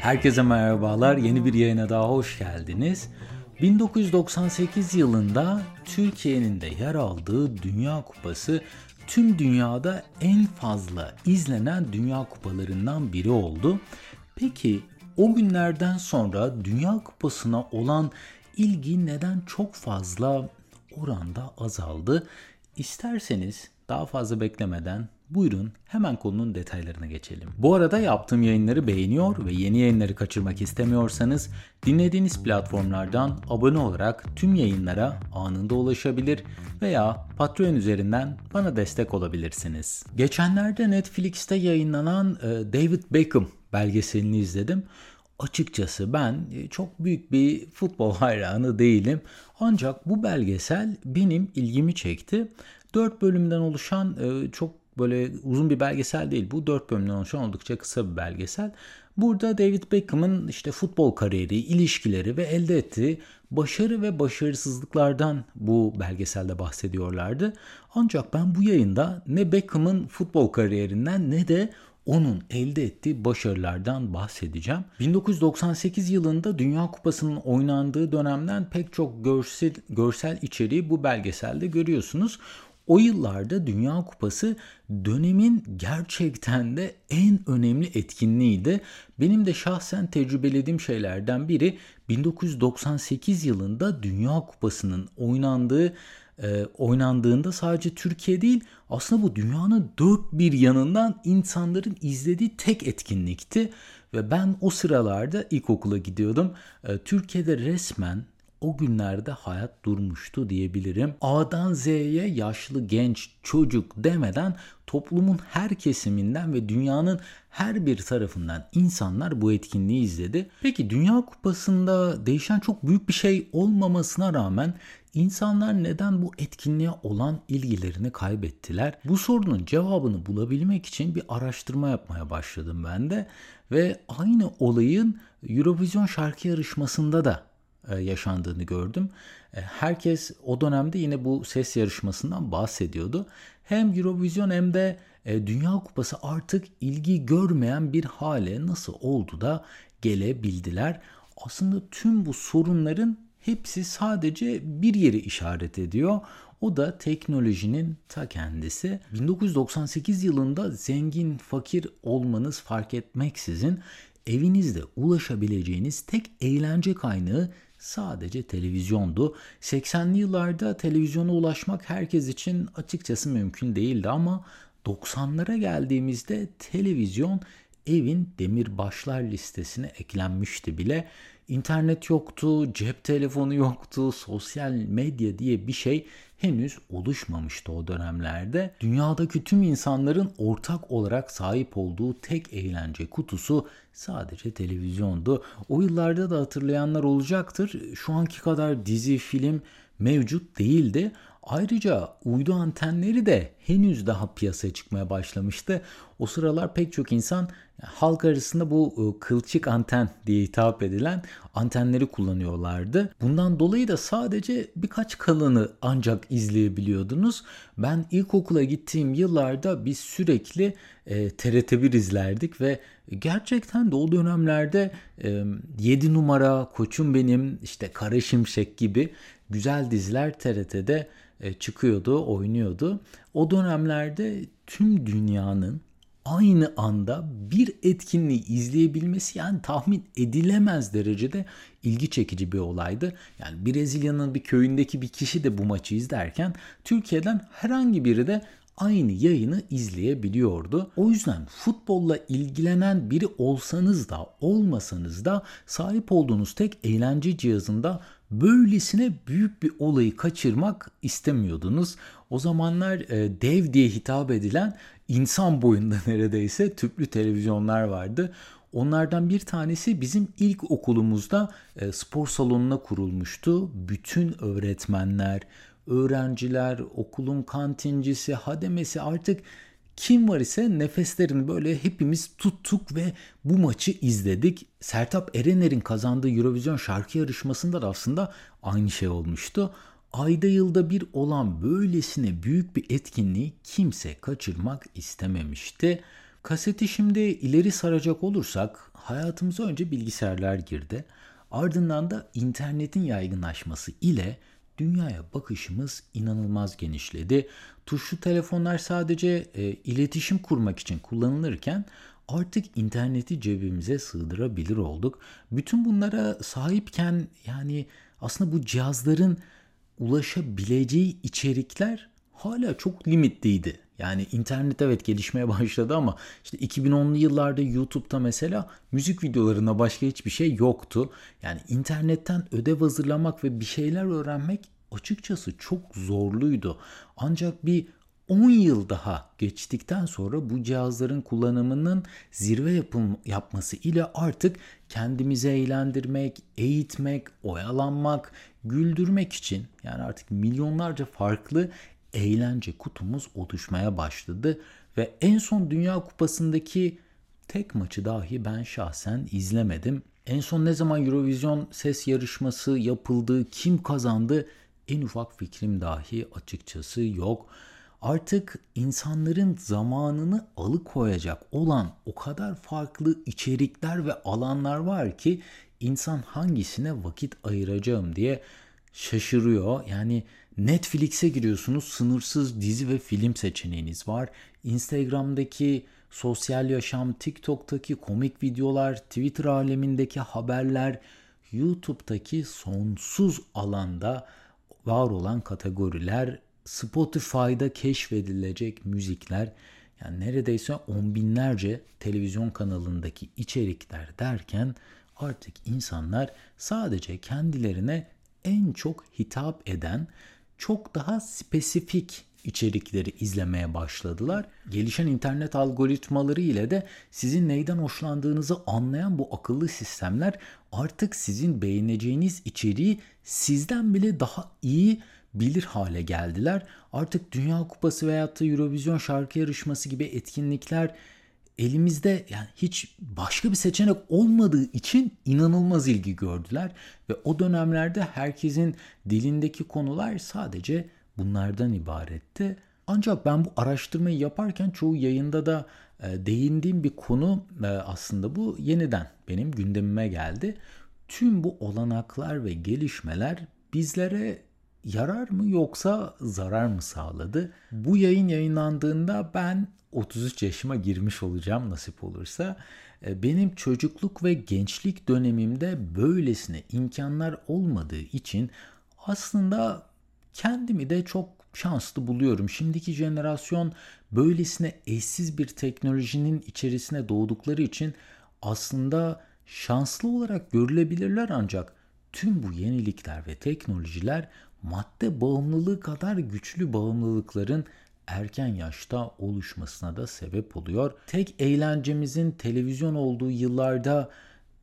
Herkese merhabalar. Yeni bir yayına daha hoş geldiniz. 1998 yılında Türkiye'nin de yer aldığı Dünya Kupası tüm dünyada en fazla izlenen Dünya Kupalarından biri oldu. Peki o günlerden sonra Dünya Kupası'na olan ilgi neden çok fazla oranda azaldı? İsterseniz daha fazla beklemeden Buyurun hemen konunun detaylarına geçelim. Bu arada yaptığım yayınları beğeniyor ve yeni yayınları kaçırmak istemiyorsanız dinlediğiniz platformlardan abone olarak tüm yayınlara anında ulaşabilir veya Patreon üzerinden bana destek olabilirsiniz. Geçenlerde Netflix'te yayınlanan e, David Beckham belgeselini izledim. Açıkçası ben e, çok büyük bir futbol hayranı değilim. Ancak bu belgesel benim ilgimi çekti. 4 bölümden oluşan e, çok böyle uzun bir belgesel değil. Bu dört bölümden oluşan oldukça kısa bir belgesel. Burada David Beckham'ın işte futbol kariyeri, ilişkileri ve elde ettiği başarı ve başarısızlıklardan bu belgeselde bahsediyorlardı. Ancak ben bu yayında ne Beckham'ın futbol kariyerinden ne de onun elde ettiği başarılardan bahsedeceğim. 1998 yılında Dünya Kupası'nın oynandığı dönemden pek çok görsel, görsel içeriği bu belgeselde görüyorsunuz. O yıllarda Dünya Kupası dönemin gerçekten de en önemli etkinliğiydi. Benim de şahsen tecrübelediğim şeylerden biri 1998 yılında Dünya Kupası'nın oynandığı e, oynandığında sadece Türkiye değil aslında bu dünyanın dört bir yanından insanların izlediği tek etkinlikti. Ve ben o sıralarda ilkokula gidiyordum. E, Türkiye'de resmen o günlerde hayat durmuştu diyebilirim. A'dan Z'ye yaşlı, genç, çocuk demeden toplumun her kesiminden ve dünyanın her bir tarafından insanlar bu etkinliği izledi. Peki Dünya Kupası'nda değişen çok büyük bir şey olmamasına rağmen insanlar neden bu etkinliğe olan ilgilerini kaybettiler? Bu sorunun cevabını bulabilmek için bir araştırma yapmaya başladım ben de ve aynı olayın Eurovision şarkı yarışmasında da yaşandığını gördüm. E, herkes o dönemde yine bu ses yarışmasından bahsediyordu. Hem Eurovision hem de e, Dünya Kupası artık ilgi görmeyen bir hale nasıl oldu da gelebildiler. Aslında tüm bu sorunların hepsi sadece bir yeri işaret ediyor. O da teknolojinin ta kendisi. 1998 yılında zengin, fakir olmanız fark etmeksizin evinizde ulaşabileceğiniz tek eğlence kaynağı sadece televizyondu. 80'li yıllarda televizyona ulaşmak herkes için açıkçası mümkün değildi ama 90'lara geldiğimizde televizyon evin demirbaşlar listesine eklenmişti bile. İnternet yoktu, cep telefonu yoktu, sosyal medya diye bir şey henüz oluşmamıştı o dönemlerde. Dünyadaki tüm insanların ortak olarak sahip olduğu tek eğlence kutusu sadece televizyondu. O yıllarda da hatırlayanlar olacaktır. Şu anki kadar dizi, film mevcut değildi. Ayrıca uydu antenleri de henüz daha piyasaya çıkmaya başlamıştı. O sıralar pek çok insan halk arasında bu e, kılçık anten diye hitap edilen antenleri kullanıyorlardı. Bundan dolayı da sadece birkaç kalanı ancak izleyebiliyordunuz. Ben ilkokula gittiğim yıllarda biz sürekli e, TRT1 izlerdik ve gerçekten de o dönemlerde e, 7 numara, Koçum Benim, işte Kara Şimşek gibi güzel diziler TRT'de e, çıkıyordu, oynuyordu. O dönemlerde tüm dünyanın aynı anda bir etkinliği izleyebilmesi yani tahmin edilemez derecede ilgi çekici bir olaydı. Yani Brezilya'nın bir köyündeki bir kişi de bu maçı izlerken Türkiye'den herhangi biri de aynı yayını izleyebiliyordu. O yüzden futbolla ilgilenen biri olsanız da olmasanız da sahip olduğunuz tek eğlence cihazında böylesine büyük bir olayı kaçırmak istemiyordunuz. O zamanlar e, dev diye hitap edilen insan boyunda neredeyse tüplü televizyonlar vardı. Onlardan bir tanesi bizim ilk okulumuzda e, spor salonuna kurulmuştu. Bütün öğretmenler, öğrenciler, okulun kantincisi, hademesi artık kim var ise nefeslerini böyle hepimiz tuttuk ve bu maçı izledik. Sertap Erener'in kazandığı Eurovision şarkı yarışmasında da aslında aynı şey olmuştu. Ayda yılda bir olan böylesine büyük bir etkinliği kimse kaçırmak istememişti. Kaseti şimdi ileri saracak olursak hayatımıza önce bilgisayarlar girdi. Ardından da internetin yaygınlaşması ile dünyaya bakışımız inanılmaz genişledi. Tuşlu telefonlar sadece e, iletişim kurmak için kullanılırken artık interneti cebimize sığdırabilir olduk. Bütün bunlara sahipken yani aslında bu cihazların ulaşabileceği içerikler hala çok limitliydi. Yani internet evet gelişmeye başladı ama işte 2010'lu yıllarda YouTube'da mesela müzik videolarında başka hiçbir şey yoktu. Yani internetten ödev hazırlamak ve bir şeyler öğrenmek açıkçası çok zorluydu. Ancak bir 10 yıl daha geçtikten sonra bu cihazların kullanımının zirve yapım, yapması ile artık kendimizi eğlendirmek, eğitmek, oyalanmak, güldürmek için yani artık milyonlarca farklı eğlence kutumuz oluşmaya başladı ve en son Dünya Kupası'ndaki tek maçı dahi ben şahsen izlemedim. En son ne zaman Eurovision ses yarışması yapıldı, kim kazandı en ufak fikrim dahi açıkçası yok. Artık insanların zamanını alıkoyacak olan o kadar farklı içerikler ve alanlar var ki insan hangisine vakit ayıracağım diye şaşırıyor. Yani Netflix'e giriyorsunuz sınırsız dizi ve film seçeneğiniz var. Instagram'daki sosyal yaşam, TikTok'taki komik videolar, Twitter alemindeki haberler, YouTube'daki sonsuz alanda var olan kategoriler, Spotify'da keşfedilecek müzikler, yani neredeyse on binlerce televizyon kanalındaki içerikler derken artık insanlar sadece kendilerine en çok hitap eden çok daha spesifik içerikleri izlemeye başladılar. Gelişen internet algoritmaları ile de sizin neyden hoşlandığınızı anlayan bu akıllı sistemler artık sizin beğeneceğiniz içeriği sizden bile daha iyi bilir hale geldiler. Artık Dünya Kupası veyahut da Eurovision şarkı yarışması gibi etkinlikler elimizde yani hiç başka bir seçenek olmadığı için inanılmaz ilgi gördüler ve o dönemlerde herkesin dilindeki konular sadece bunlardan ibaretti. Ancak ben bu araştırmayı yaparken çoğu yayında da e, değindiğim bir konu e, aslında bu yeniden benim gündemime geldi. Tüm bu olanaklar ve gelişmeler bizlere yarar mı yoksa zarar mı sağladı? Bu yayın yayınlandığında ben 33 yaşıma girmiş olacağım nasip olursa. E, benim çocukluk ve gençlik dönemimde böylesine imkanlar olmadığı için aslında kendimi de çok şanslı buluyorum. Şimdiki jenerasyon böylesine eşsiz bir teknolojinin içerisine doğdukları için aslında şanslı olarak görülebilirler ancak tüm bu yenilikler ve teknolojiler madde bağımlılığı kadar güçlü bağımlılıkların erken yaşta oluşmasına da sebep oluyor. Tek eğlencemizin televizyon olduğu yıllarda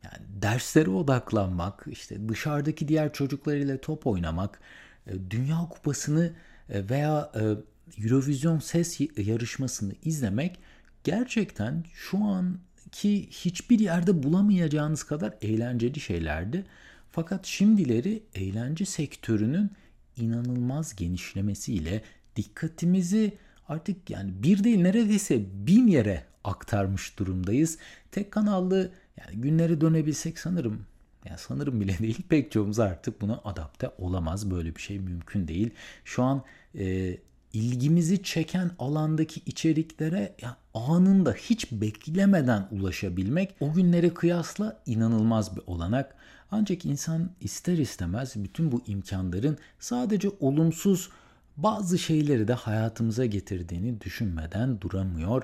yani derslere odaklanmak, işte dışarıdaki diğer çocuklar ile top oynamak, e, Dünya Kupası'nı e, veya e, Eurovision ses yarışmasını izlemek gerçekten şu anki hiçbir yerde bulamayacağınız kadar eğlenceli şeylerdi. Fakat şimdileri eğlence sektörünün inanılmaz genişlemesiyle dikkatimizi artık yani bir değil neredeyse bin yere aktarmış durumdayız. Tek kanallı yani günleri dönebilsek sanırım yani sanırım bile değil pek çoğumuz artık buna adapte olamaz. Böyle bir şey mümkün değil. Şu an e, ilgimizi çeken alandaki içeriklere ya, anında hiç beklemeden ulaşabilmek o günlere kıyasla inanılmaz bir olanak. Ancak insan ister istemez bütün bu imkanların sadece olumsuz bazı şeyleri de hayatımıza getirdiğini düşünmeden duramıyor.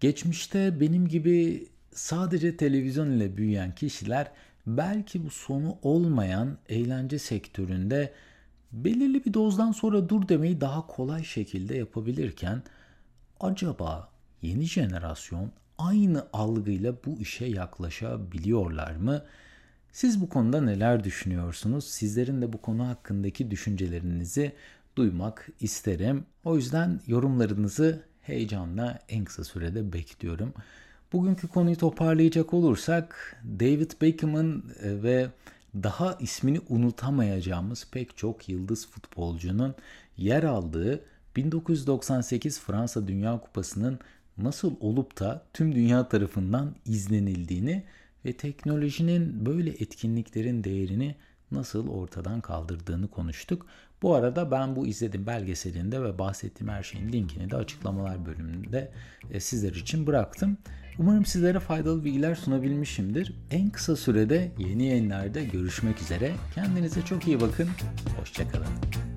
Geçmişte benim gibi sadece televizyon ile büyüyen kişiler belki bu sonu olmayan eğlence sektöründe belirli bir dozdan sonra dur demeyi daha kolay şekilde yapabilirken acaba yeni jenerasyon aynı algıyla bu işe yaklaşabiliyorlar mı? Siz bu konuda neler düşünüyorsunuz? Sizlerin de bu konu hakkındaki düşüncelerinizi duymak isterim. O yüzden yorumlarınızı heyecanla en kısa sürede bekliyorum. Bugünkü konuyu toparlayacak olursak David Beckham'ın e, ve daha ismini unutamayacağımız pek çok yıldız futbolcunun yer aldığı 1998 Fransa Dünya Kupası'nın nasıl olup da tüm dünya tarafından izlenildiğini ve teknolojinin böyle etkinliklerin değerini nasıl ortadan kaldırdığını konuştuk. Bu arada ben bu izlediğim belgeselinde ve bahsettiğim her şeyin linkini de açıklamalar bölümünde e, sizler için bıraktım. Umarım sizlere faydalı bilgiler sunabilmişimdir. En kısa sürede yeni yayınlarda görüşmek üzere. Kendinize çok iyi bakın. Hoşçakalın.